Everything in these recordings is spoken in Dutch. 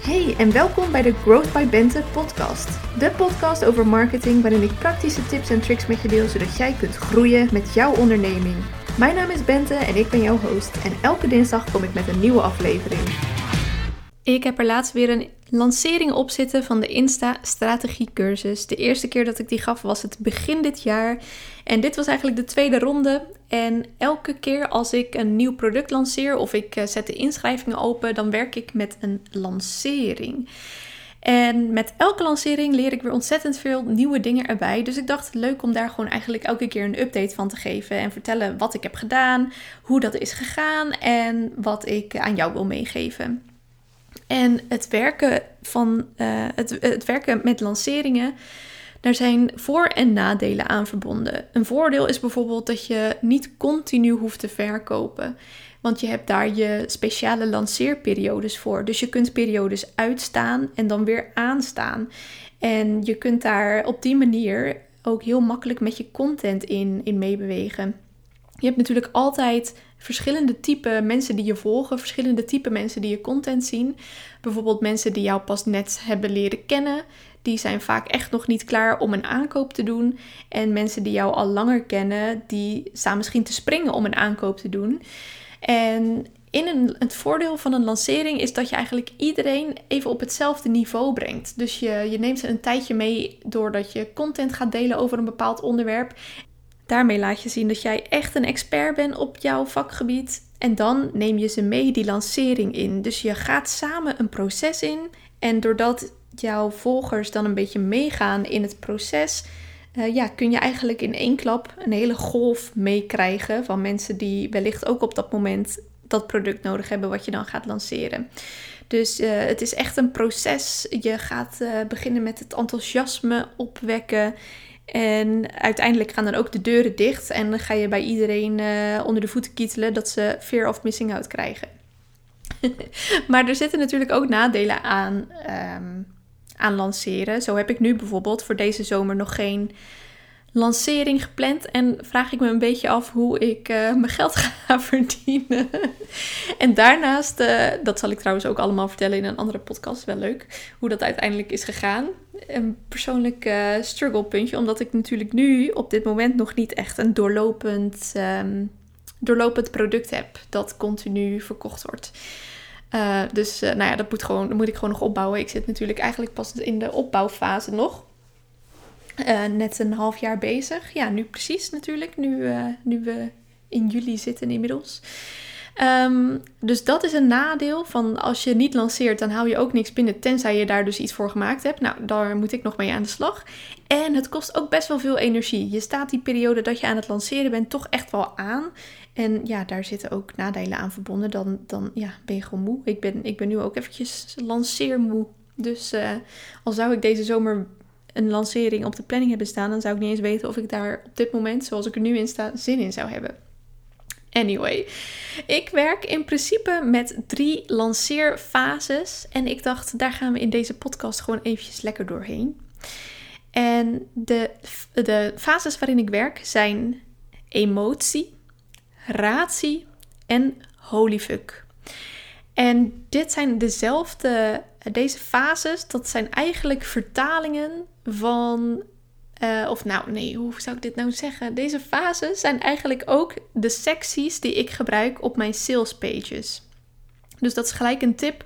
Hey en welkom bij de Growth by Bente podcast. De podcast over marketing waarin ik praktische tips en tricks met je deel zodat jij kunt groeien met jouw onderneming. Mijn naam is Bente en ik ben jouw host en elke dinsdag kom ik met een nieuwe aflevering. Ik heb er laatst weer een lancering op zitten van de Insta Strategie Cursus. De eerste keer dat ik die gaf was het begin dit jaar. En dit was eigenlijk de tweede ronde. En elke keer als ik een nieuw product lanceer of ik eh, zet de inschrijvingen open, dan werk ik met een lancering. En met elke lancering leer ik weer ontzettend veel nieuwe dingen erbij. Dus ik dacht leuk om daar gewoon eigenlijk elke keer een update van te geven. En vertellen wat ik heb gedaan, hoe dat is gegaan en wat ik aan jou wil meegeven. En het werken, van, uh, het, het werken met lanceringen, daar zijn voor- en nadelen aan verbonden. Een voordeel is bijvoorbeeld dat je niet continu hoeft te verkopen. Want je hebt daar je speciale lanceerperiodes voor. Dus je kunt periodes uitstaan en dan weer aanstaan. En je kunt daar op die manier ook heel makkelijk met je content in, in meebewegen. Je hebt natuurlijk altijd verschillende type mensen die je volgen, verschillende type mensen die je content zien. Bijvoorbeeld mensen die jou pas net hebben leren kennen, die zijn vaak echt nog niet klaar om een aankoop te doen. En mensen die jou al langer kennen, die staan misschien te springen om een aankoop te doen. En in een, het voordeel van een lancering is dat je eigenlijk iedereen even op hetzelfde niveau brengt. Dus je, je neemt ze een tijdje mee doordat je content gaat delen over een bepaald onderwerp. Daarmee laat je zien dat jij echt een expert bent op jouw vakgebied. En dan neem je ze mee die lancering in. Dus je gaat samen een proces in. En doordat jouw volgers dan een beetje meegaan in het proces, uh, ja, kun je eigenlijk in één klap een hele golf meekrijgen van mensen die wellicht ook op dat moment dat product nodig hebben wat je dan gaat lanceren. Dus uh, het is echt een proces. Je gaat uh, beginnen met het enthousiasme opwekken. En uiteindelijk gaan dan ook de deuren dicht en dan ga je bij iedereen uh, onder de voeten kietelen dat ze fear of missing out krijgen. maar er zitten natuurlijk ook nadelen aan, um, aan lanceren. Zo heb ik nu bijvoorbeeld voor deze zomer nog geen lancering gepland en vraag ik me een beetje af hoe ik uh, mijn geld ga verdienen. en daarnaast, uh, dat zal ik trouwens ook allemaal vertellen in een andere podcast, wel leuk, hoe dat uiteindelijk is gegaan. Een persoonlijk uh, struggle puntje, omdat ik natuurlijk nu op dit moment nog niet echt een doorlopend, um, doorlopend product heb dat continu verkocht wordt. dus nou ja, dat moet, gewoon, dat moet ik gewoon nog opbouwen. Ik zit natuurlijk eigenlijk pas in de opbouwfase nog. Uh, net een half jaar bezig. Ja, nu precies natuurlijk. Nu, uh, nu we in juli zitten inmiddels. Um, dus dat is een nadeel van als je niet lanceert, dan hou je ook niks binnen, tenzij je daar dus iets voor gemaakt hebt. Nou, daar moet ik nog mee aan de slag. En het kost ook best wel veel energie. Je staat die periode dat je aan het lanceren bent toch echt wel aan. En ja, daar zitten ook nadelen aan verbonden. Dan, dan ja, ben je gewoon moe. Ik ben, ik ben nu ook eventjes lanceermoe. Dus uh, al zou ik deze zomer een lancering op de planning hebben staan, dan zou ik niet eens weten of ik daar op dit moment, zoals ik er nu in sta, zin in zou hebben. Anyway, ik werk in principe met drie lanceerfases en ik dacht, daar gaan we in deze podcast gewoon eventjes lekker doorheen. En de, de fases waarin ik werk zijn emotie, ratie en holy fuck. En dit zijn dezelfde, deze fases, dat zijn eigenlijk vertalingen van. Uh, of nou, nee, hoe zou ik dit nou zeggen? Deze fases zijn eigenlijk ook de secties die ik gebruik op mijn sales pages. Dus dat is gelijk een tip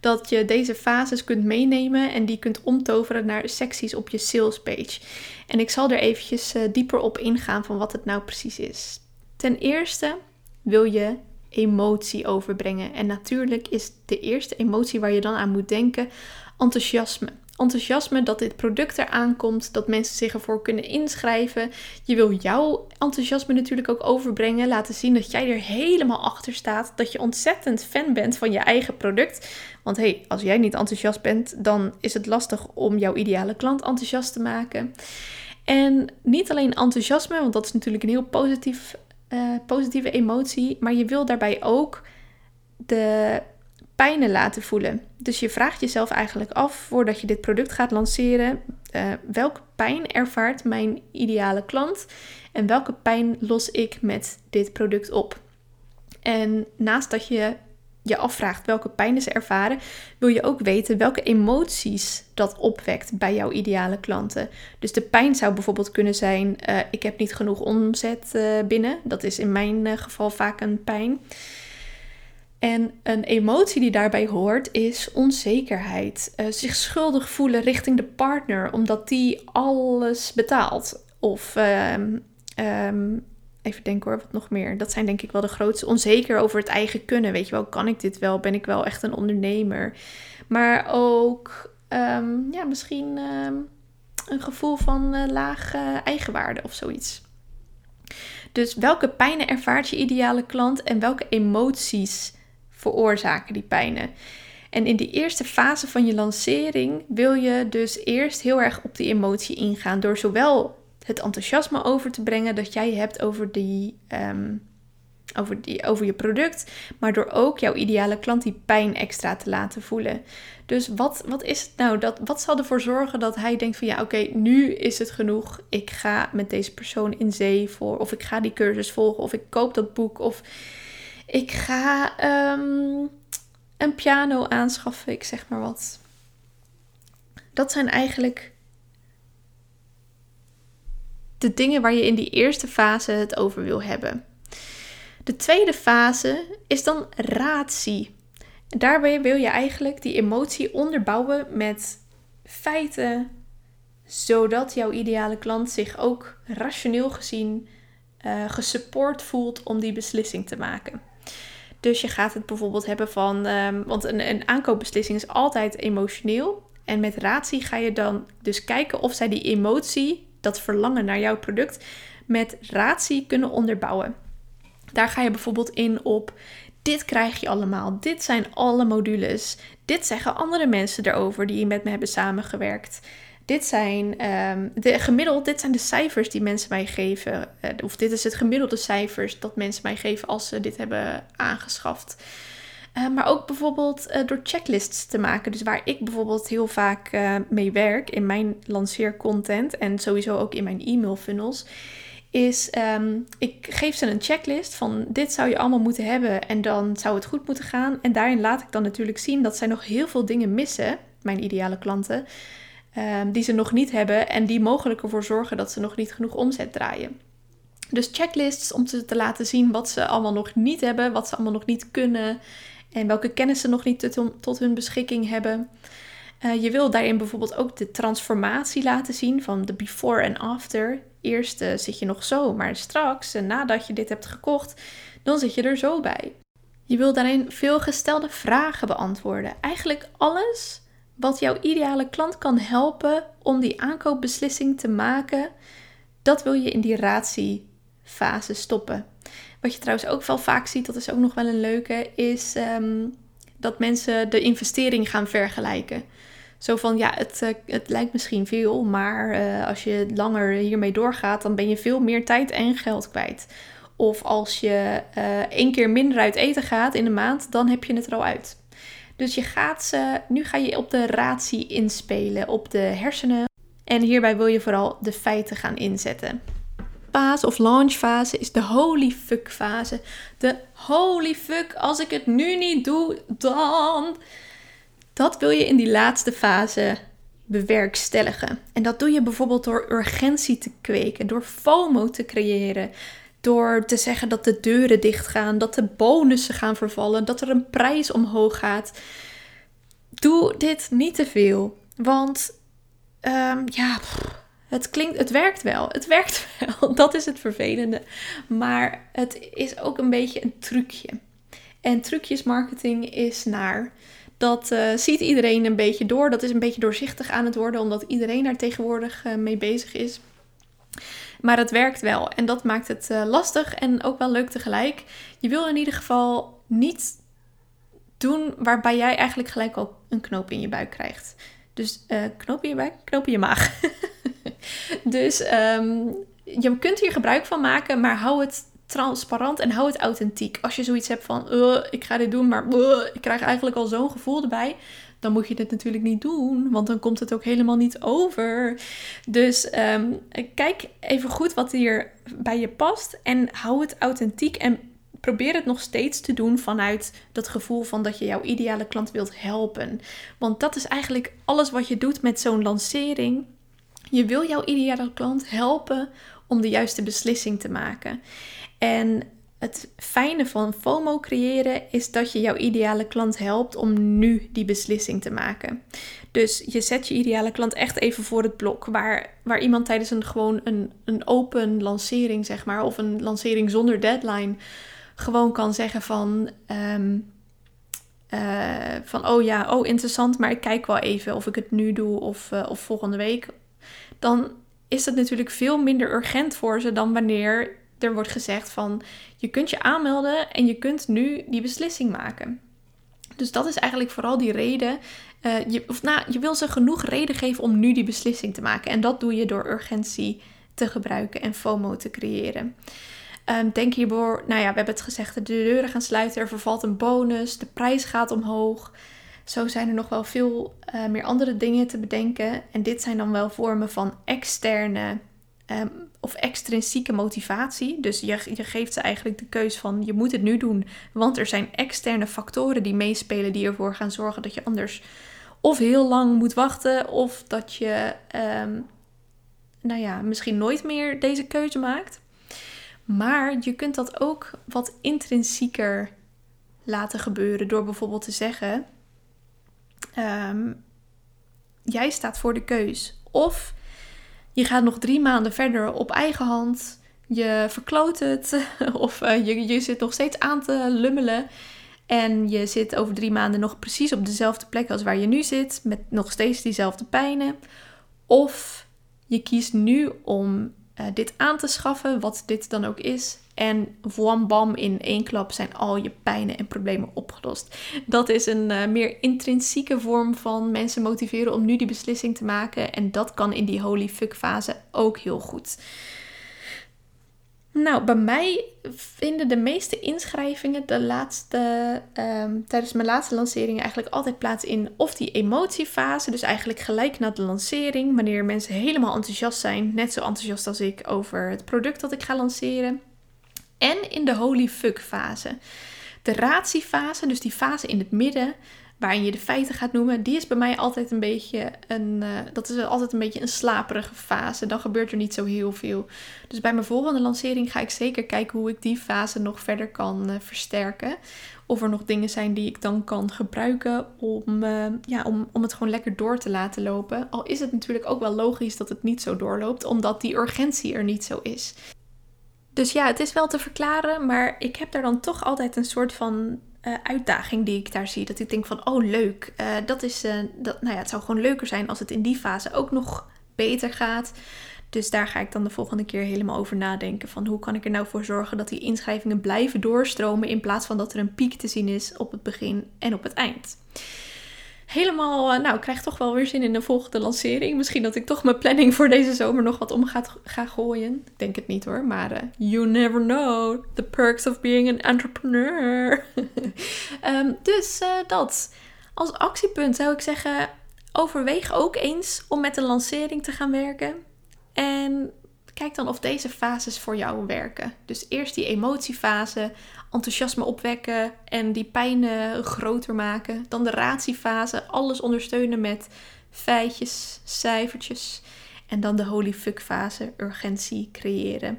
dat je deze fases kunt meenemen en die kunt omtoveren naar secties op je sales page. En ik zal er eventjes uh, dieper op ingaan van wat het nou precies is. Ten eerste wil je emotie overbrengen. En natuurlijk is de eerste emotie waar je dan aan moet denken enthousiasme. Enthousiasme dat dit product eraan komt, dat mensen zich ervoor kunnen inschrijven. Je wil jouw enthousiasme natuurlijk ook overbrengen, laten zien dat jij er helemaal achter staat, dat je ontzettend fan bent van je eigen product. Want hey, als jij niet enthousiast bent, dan is het lastig om jouw ideale klant enthousiast te maken. En niet alleen enthousiasme, want dat is natuurlijk een heel positief uh, positieve emotie, maar je wil daarbij ook de pijnen laten voelen. Dus je vraagt jezelf eigenlijk af voordat je dit product gaat lanceren: uh, welke pijn ervaart mijn ideale klant en welke pijn los ik met dit product op? En naast dat je je afvraagt welke pijn ze ervaren, wil je ook weten welke emoties dat opwekt bij jouw ideale klanten. Dus de pijn zou bijvoorbeeld kunnen zijn: uh, ik heb niet genoeg omzet uh, binnen. Dat is in mijn uh, geval vaak een pijn. En een emotie die daarbij hoort is onzekerheid. zich schuldig voelen richting de partner omdat die alles betaalt. Of um, Even denken hoor, wat nog meer. Dat zijn denk ik wel de grootste. Onzeker over het eigen kunnen. Weet je wel, kan ik dit wel? Ben ik wel echt een ondernemer? Maar ook ehm, ja, misschien ehm, een gevoel van uh, laag eigenwaarde of zoiets. Dus welke pijnen ervaart je ideale klant en welke emoties veroorzaken die pijnen? En in die eerste fase van je lancering wil je dus eerst heel erg op die emotie ingaan. Door zowel het enthousiasme over te brengen dat jij hebt over, die, ehm, over, die, over je product, maar door ook jouw ideale klant die pijn extra te laten voelen. Dus wat, wat is het nou? Dat, wat zal ervoor zorgen dat hij denkt van ja, oké, nu is het genoeg. Ik ga met deze persoon in zee voor, of ik ga die cursus volgen, of ik koop dat boek, of ik ga ehm, een piano aanschaffen, ik zeg maar wat. Dat zijn eigenlijk de dingen waar je in die eerste fase het over wil hebben. De tweede fase is dan ratie. Daarbij wil je eigenlijk die emotie onderbouwen met feiten, zodat jouw ideale klant zich ook rationeel gezien uh, gesupport voelt om die beslissing te maken. Dus je gaat het bijvoorbeeld hebben van, um, want een, een aankoopbeslissing is altijd emotioneel. En met ratie ga je dan dus kijken of zij die emotie dat verlangen naar jouw product met ratie kunnen onderbouwen. Daar ga je bijvoorbeeld in op dit krijg je allemaal, dit zijn alle modules, dit zeggen andere mensen erover die met me hebben samengewerkt. Dit zijn um, de gemiddeld, dit zijn de cijfers die mensen mij geven. Uh, of dit is het gemiddelde cijfers dat mensen mij geven als ze dit hebben aangeschaft. Uh, maar ook bijvoorbeeld uh, door checklists te maken. Dus waar ik bijvoorbeeld heel vaak uh, mee werk in mijn lanceercontent en sowieso ook in mijn e-mail funnels. Is um, ik geef ze een checklist van dit zou je allemaal moeten hebben en dan zou het goed moeten gaan. En daarin laat ik dan natuurlijk zien dat zij nog heel veel dingen missen, mijn ideale klanten, um, die ze nog niet hebben en die mogelijk ervoor zorgen dat ze nog niet genoeg omzet draaien. Dus checklists om ze te laten zien wat ze allemaal nog niet hebben, wat ze allemaal nog niet kunnen en welke kennis ze nog niet tot, hun beschikking hebben. Uh, je wil daarin bijvoorbeeld ook de transformatie laten zien van de before en after. Eerst uh, zit je nog zo, maar straks, nadat je dit hebt gekocht, dan zit je er zo bij. Je wil daarin veel gestelde vragen beantwoorden. Eigenlijk alles wat jouw ideale klant kan helpen om die aankoopbeslissing te maken, dat wil je in die ratiefase stoppen. Wat je trouwens ook wel vaak ziet, dat is ook nog wel een leuke, is ehm, dat mensen de investering gaan vergelijken. Zo van ja, het, uh, het lijkt misschien veel, maar uh, als je langer hiermee doorgaat, dan ben je veel meer tijd en geld kwijt. Of als je uh, één keer minder uit eten gaat in de maand, dan heb je het er al uit. Dus je gaat ze, nu ga je op de ratie inspelen, op de hersenen. En hierbij wil je vooral de feiten gaan inzetten fase of launchfase is de holy fuck fase. De holy fuck, als ik het nu niet doe, dan. Dat wil je in die laatste fase bewerkstelligen. En dat doe je bijvoorbeeld door urgentie te kweken, door FOMO te creëren. Door te zeggen dat de deuren dicht gaan, dat de bonussen gaan vervallen, dat er een prijs omhoog gaat. Doe dit niet te veel. Want um, ja, het klinkt, het werkt wel. Het werkt wel. Dat is het vervelende. Maar het is ook een beetje een trucje. En trucjesmarketing is naar. Dat uh, ziet iedereen een beetje door. Dat is een beetje doorzichtig aan het worden, omdat iedereen daar tegenwoordig uh, mee bezig is. Maar het werkt wel. En dat maakt het uh, lastig en ook wel leuk tegelijk. Je wil in ieder geval niet doen waarbij jij eigenlijk gelijk al een knoop in je buik krijgt. Dus knoop in je buik, knoop je maag. dus um, je kunt hier gebruik van maken, maar hou het transparant en hou het authentiek. Als je zoiets hebt van, uh, ik ga dit doen, maar uh, ik krijg eigenlijk al zo'n gevoel erbij. Dan moet je dit natuurlijk niet doen, want dan komt het ook helemaal niet over. Dus um, kijk even goed wat hier bij je past en hou het authentiek en probeer het nog steeds te doen vanuit dat gevoel van dat je jouw ideale klant wilt helpen. Want dat is eigenlijk alles wat je doet met zo'n lancering. Je wil jouw ideale klant helpen om de juiste beslissing te maken. En het fijne van FOMO creëren is dat je jouw ideale klant helpt om nu die beslissing te maken. Dus je zet je ideale klant echt even voor het blok. Waar, waar iemand tijdens een gewoon een, een open lancering, zeg maar, of een lancering zonder deadline, gewoon kan zeggen van. Ehm, eh, van oh ja, oh interessant, maar ik kijk wel even of ik het nu doe of, uh, of volgende week. Dan is het natuurlijk veel minder urgent voor ze dan wanneer er wordt gezegd van je kunt je aanmelden en je kunt nu die beslissing maken. Dus dat is eigenlijk vooral die reden. Uh, je, of, nou, je wil ze genoeg reden geven om nu die beslissing te maken. En dat doe je door urgentie te gebruiken en FOMO te creëren. Um, denk hiervoor, nou ja, we hebben het gezegd, de deuren gaan sluiten, er vervalt een bonus, de prijs gaat omhoog. Zo zijn er nog wel veel uh, meer andere dingen te bedenken. En dit zijn dan wel vormen van externe um, of extrinsieke motivatie. Dus je, je geeft ze eigenlijk de keus van je moet het nu doen. Want er zijn externe factoren die meespelen die ervoor gaan zorgen dat je anders of heel lang moet wachten. Of dat je um, nou ja, misschien nooit meer deze keuze maakt. Maar je kunt dat ook wat intrinsieker laten gebeuren door bijvoorbeeld te zeggen: um, Jij staat voor de keus. Of je gaat nog drie maanden verder op eigen hand. Je verkloot het. Of uh, je, je zit nog steeds aan te lummelen. En je zit over drie maanden nog precies op dezelfde plek als waar je nu zit. Met nog steeds diezelfde pijnen. Of je kiest nu om uh, dit aan te schaffen, wat dit dan ook is. En wam bam, in één klap zijn al je pijnen en problemen opgelost. Dat is een uh, meer intrinsieke vorm van mensen motiveren om nu die beslissing te maken. En dat kan in die holy fuck fase ook heel goed. Nou, bij mij vinden de meeste inschrijvingen de laatste, um, tijdens mijn laatste lancering eigenlijk altijd plaats in of die emotiefase, dus eigenlijk gelijk na de lancering, wanneer mensen helemaal enthousiast zijn, net zo enthousiast als ik over het product dat ik ga lanceren. En in de holy fuck fase. De ratiefase, dus die fase in het midden, waarin je de feiten gaat noemen, die is bij mij altijd een beetje een, uh, dat is altijd een beetje een slaperige fase. Dan gebeurt er niet zo heel veel. Dus bij mijn volgende lancering ga ik zeker kijken hoe ik die fase nog verder kan uh, versterken. Of er nog dingen zijn die ik dan kan gebruiken om, uh, ja, om, om het gewoon lekker door te laten lopen. Al is het natuurlijk ook wel logisch dat het niet zo doorloopt, omdat die urgentie er niet zo is. Dus ja, het is wel te verklaren, maar ik heb daar dan toch altijd een soort van uh, uitdaging die ik daar zie. Dat ik denk van, oh leuk, uh, dat is, uh, dat, nou ja, het zou gewoon leuker zijn als het in die fase ook nog beter gaat. Dus daar ga ik dan de volgende keer helemaal over nadenken. Van hoe kan ik er nou voor zorgen dat die inschrijvingen blijven doorstromen. In plaats van dat er een piek te zien is op het begin en op het eind helemaal, uh, nou, ik krijg toch wel weer zin in de volgende lancering. Misschien dat ik toch mijn planning voor deze zomer nog wat om ga, gooien. Ik denk het niet hoor, maar uh, you never know. The perks of being an entrepreneur. um, dus uh, dat. Als actiepunt zou ik zeggen, overweeg ook eens om met een lancering te gaan werken. En kijk dan of deze fases voor jou werken. Dus eerst die emotiefase, enthousiasme opwekken en die pijnen groter maken. Dan de ratiefase, alles ondersteunen met feitjes, cijfertjes. En dan de holy fuck fase, urgentie creëren.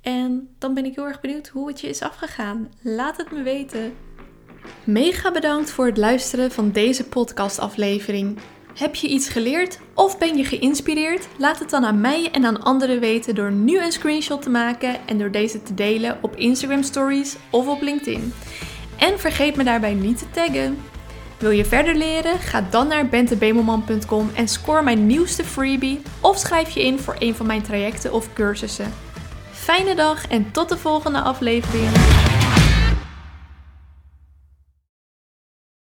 En dan ben ik heel erg benieuwd hoe het je is afgegaan. Laat het me weten. Mega bedankt voor het luisteren van deze podcastaflevering. Heb je iets geleerd of ben je geïnspireerd? Laat het dan aan mij en aan anderen weten door nu een screenshot te maken en door deze te delen op Instagram Stories of op LinkedIn. En vergeet me daarbij niet te taggen. Wil je verder leren? Ga dan naar bentebemelman.com en score mijn nieuwste freebie of schrijf je in voor een van mijn trajecten of cursussen. Fijne dag en tot de volgende aflevering.